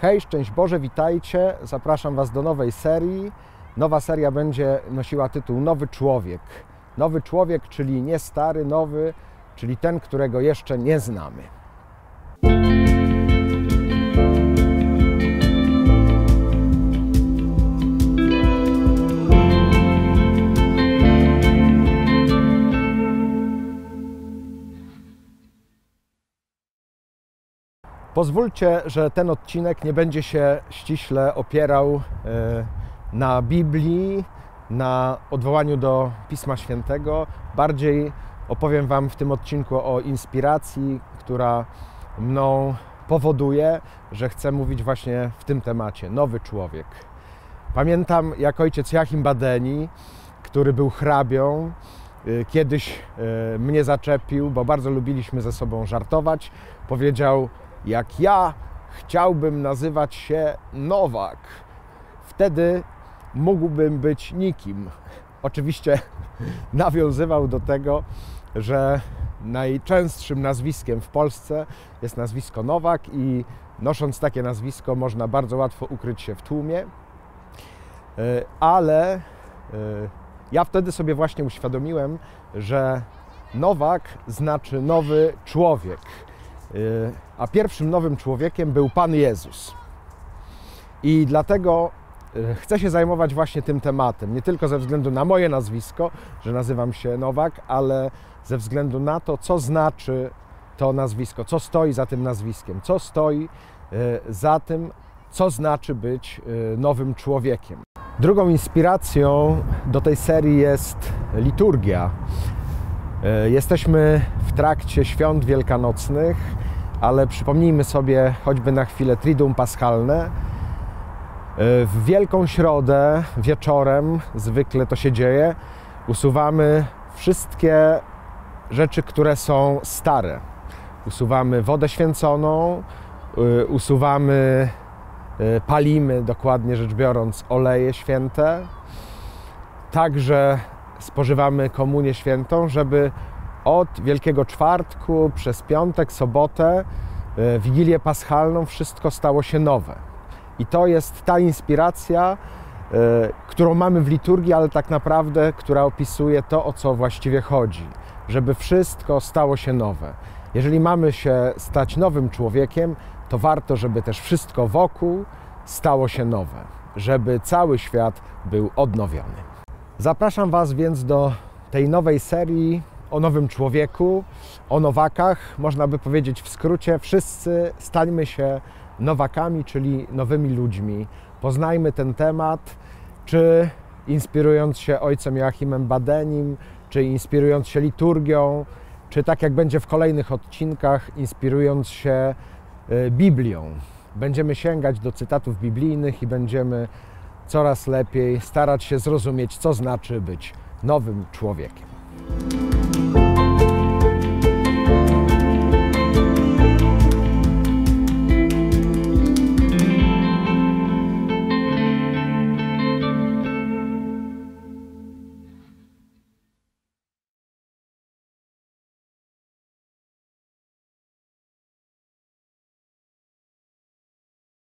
Hej, szczęść Boże, witajcie. Zapraszam Was do nowej serii. Nowa seria będzie nosiła tytuł Nowy Człowiek. Nowy człowiek, czyli nie stary, nowy, czyli ten, którego jeszcze nie znamy. Pozwólcie, że ten odcinek nie będzie się ściśle opierał e, na Biblii, na odwołaniu do Pisma Świętego. Bardziej opowiem Wam w tym odcinku o inspiracji, która mną powoduje, że chcę mówić właśnie w tym temacie nowy człowiek. Pamiętam, jak ojciec Joachim Badeni, który był hrabią, e, kiedyś e, mnie zaczepił, bo bardzo lubiliśmy ze sobą żartować. Powiedział: jak ja chciałbym nazywać się Nowak, wtedy mógłbym być nikim. Oczywiście nawiązywał do tego, że najczęstszym nazwiskiem w Polsce jest nazwisko Nowak i nosząc takie nazwisko można bardzo łatwo ukryć się w tłumie. E, ale e, ja wtedy sobie właśnie uświadomiłem, że Nowak znaczy nowy człowiek. A pierwszym nowym człowiekiem był Pan Jezus. I dlatego y, chcę się zajmować właśnie tym tematem, nie tylko ze względu na moje nazwisko, że nazywam się Nowak, ale ze względu na to, co znaczy to nazwisko, co stoi za tym nazwiskiem, co stoi y, za tym, co znaczy być nowym człowiekiem. Drugą inspiracją do tej serii jest liturgia. Jesteśmy w trakcie świąt wielkanocnych ale przypomnijmy sobie choćby na chwilę Triduum Paschalne. W Wielką Środę wieczorem, zwykle to się dzieje, usuwamy wszystkie rzeczy, które są stare. Usuwamy wodę święconą, y, usuwamy, palimy, dokładnie rzecz biorąc, oleje święte. Także spożywamy komunię świętą, żeby od Wielkiego Czwartku przez piątek, sobotę, e, Wigilię Paschalną wszystko stało się nowe. I to jest ta inspiracja, e, którą mamy w liturgii, ale tak naprawdę, która opisuje to, o co właściwie chodzi, żeby wszystko stało się nowe. Jeżeli mamy się stać nowym człowiekiem, to warto, żeby też wszystko wokół stało się nowe, żeby cały świat był odnowiony. Zapraszam Was więc do tej nowej serii o nowym człowieku, o nowakach. Można by powiedzieć w skrócie, wszyscy stańmy się nowakami, czyli nowymi ludźmi. Poznajmy ten temat, czy inspirując się ojcem Joachimem Badenim, czy inspirując się liturgią, czy tak jak będzie w kolejnych odcinkach, inspirując się e, Biblią. Będziemy sięgać do cytatów biblijnych i będziemy coraz lepiej starać się zrozumieć, co znaczy być nowym człowiekiem.